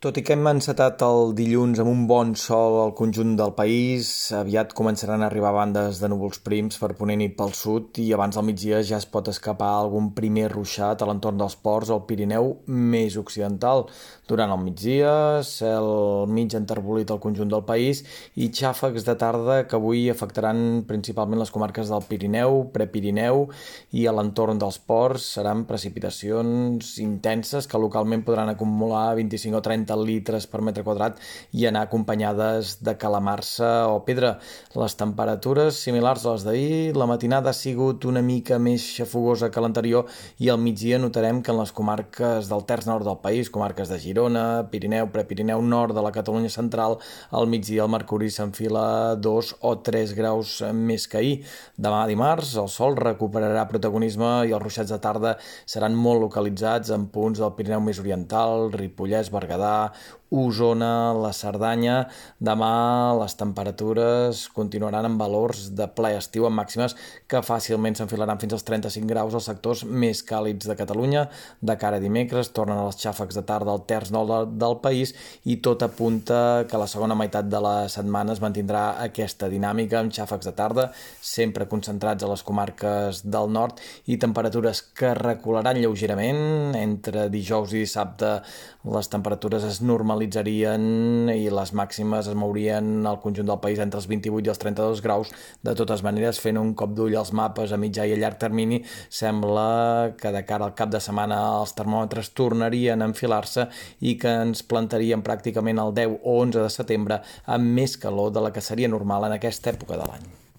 Tot i que hem encetat el dilluns amb un bon sol al conjunt del país, aviat començaran a arribar bandes de núvols prims per ponent i pel sud i abans del migdia ja es pot escapar algun primer ruixat a l'entorn dels ports al Pirineu més occidental. Durant el migdia, cel mig enterbolit al conjunt del país i xàfecs de tarda que avui afectaran principalment les comarques del Pirineu, Prepirineu i a l'entorn dels ports. Seran precipitacions intenses que localment podran acumular 25 o 30 30 litres per metre quadrat i anar acompanyades de calamarsa o pedra. Les temperatures similars a les d'ahir, la matinada ha sigut una mica més xafogosa que l'anterior i al migdia notarem que en les comarques del terç nord del país, comarques de Girona, Pirineu, Prepirineu, nord de la Catalunya central, al migdia el mercuri s'enfila 2 o 3 graus més que ahir. Demà dimarts el sol recuperarà protagonisme i els ruixats de tarda seran molt localitzats en punts del Pirineu més oriental, Ripollès, Berguedà, uh, Osona, la Cerdanya. Demà les temperatures continuaran en valors de ple estiu amb màximes que fàcilment s'enfilaran fins als 35 graus als sectors més càlids de Catalunya. De cara a dimecres tornen els xàfecs de tarda al terç nord del país i tot apunta que la segona meitat de la setmana es mantindrà aquesta dinàmica amb xàfecs de tarda sempre concentrats a les comarques del nord i temperatures que recularan lleugerament entre dijous i dissabte les temperatures es normalitzarien i les màximes es mourien al conjunt del país entre els 28 i els 32 graus. De totes maneres, fent un cop d'ull als mapes a mitjà i a llarg termini, sembla que de cara al cap de setmana els termòmetres tornarien a enfilar-se i que ens plantarien pràcticament el 10 o 11 de setembre amb més calor de la que seria normal en aquesta època de l'any.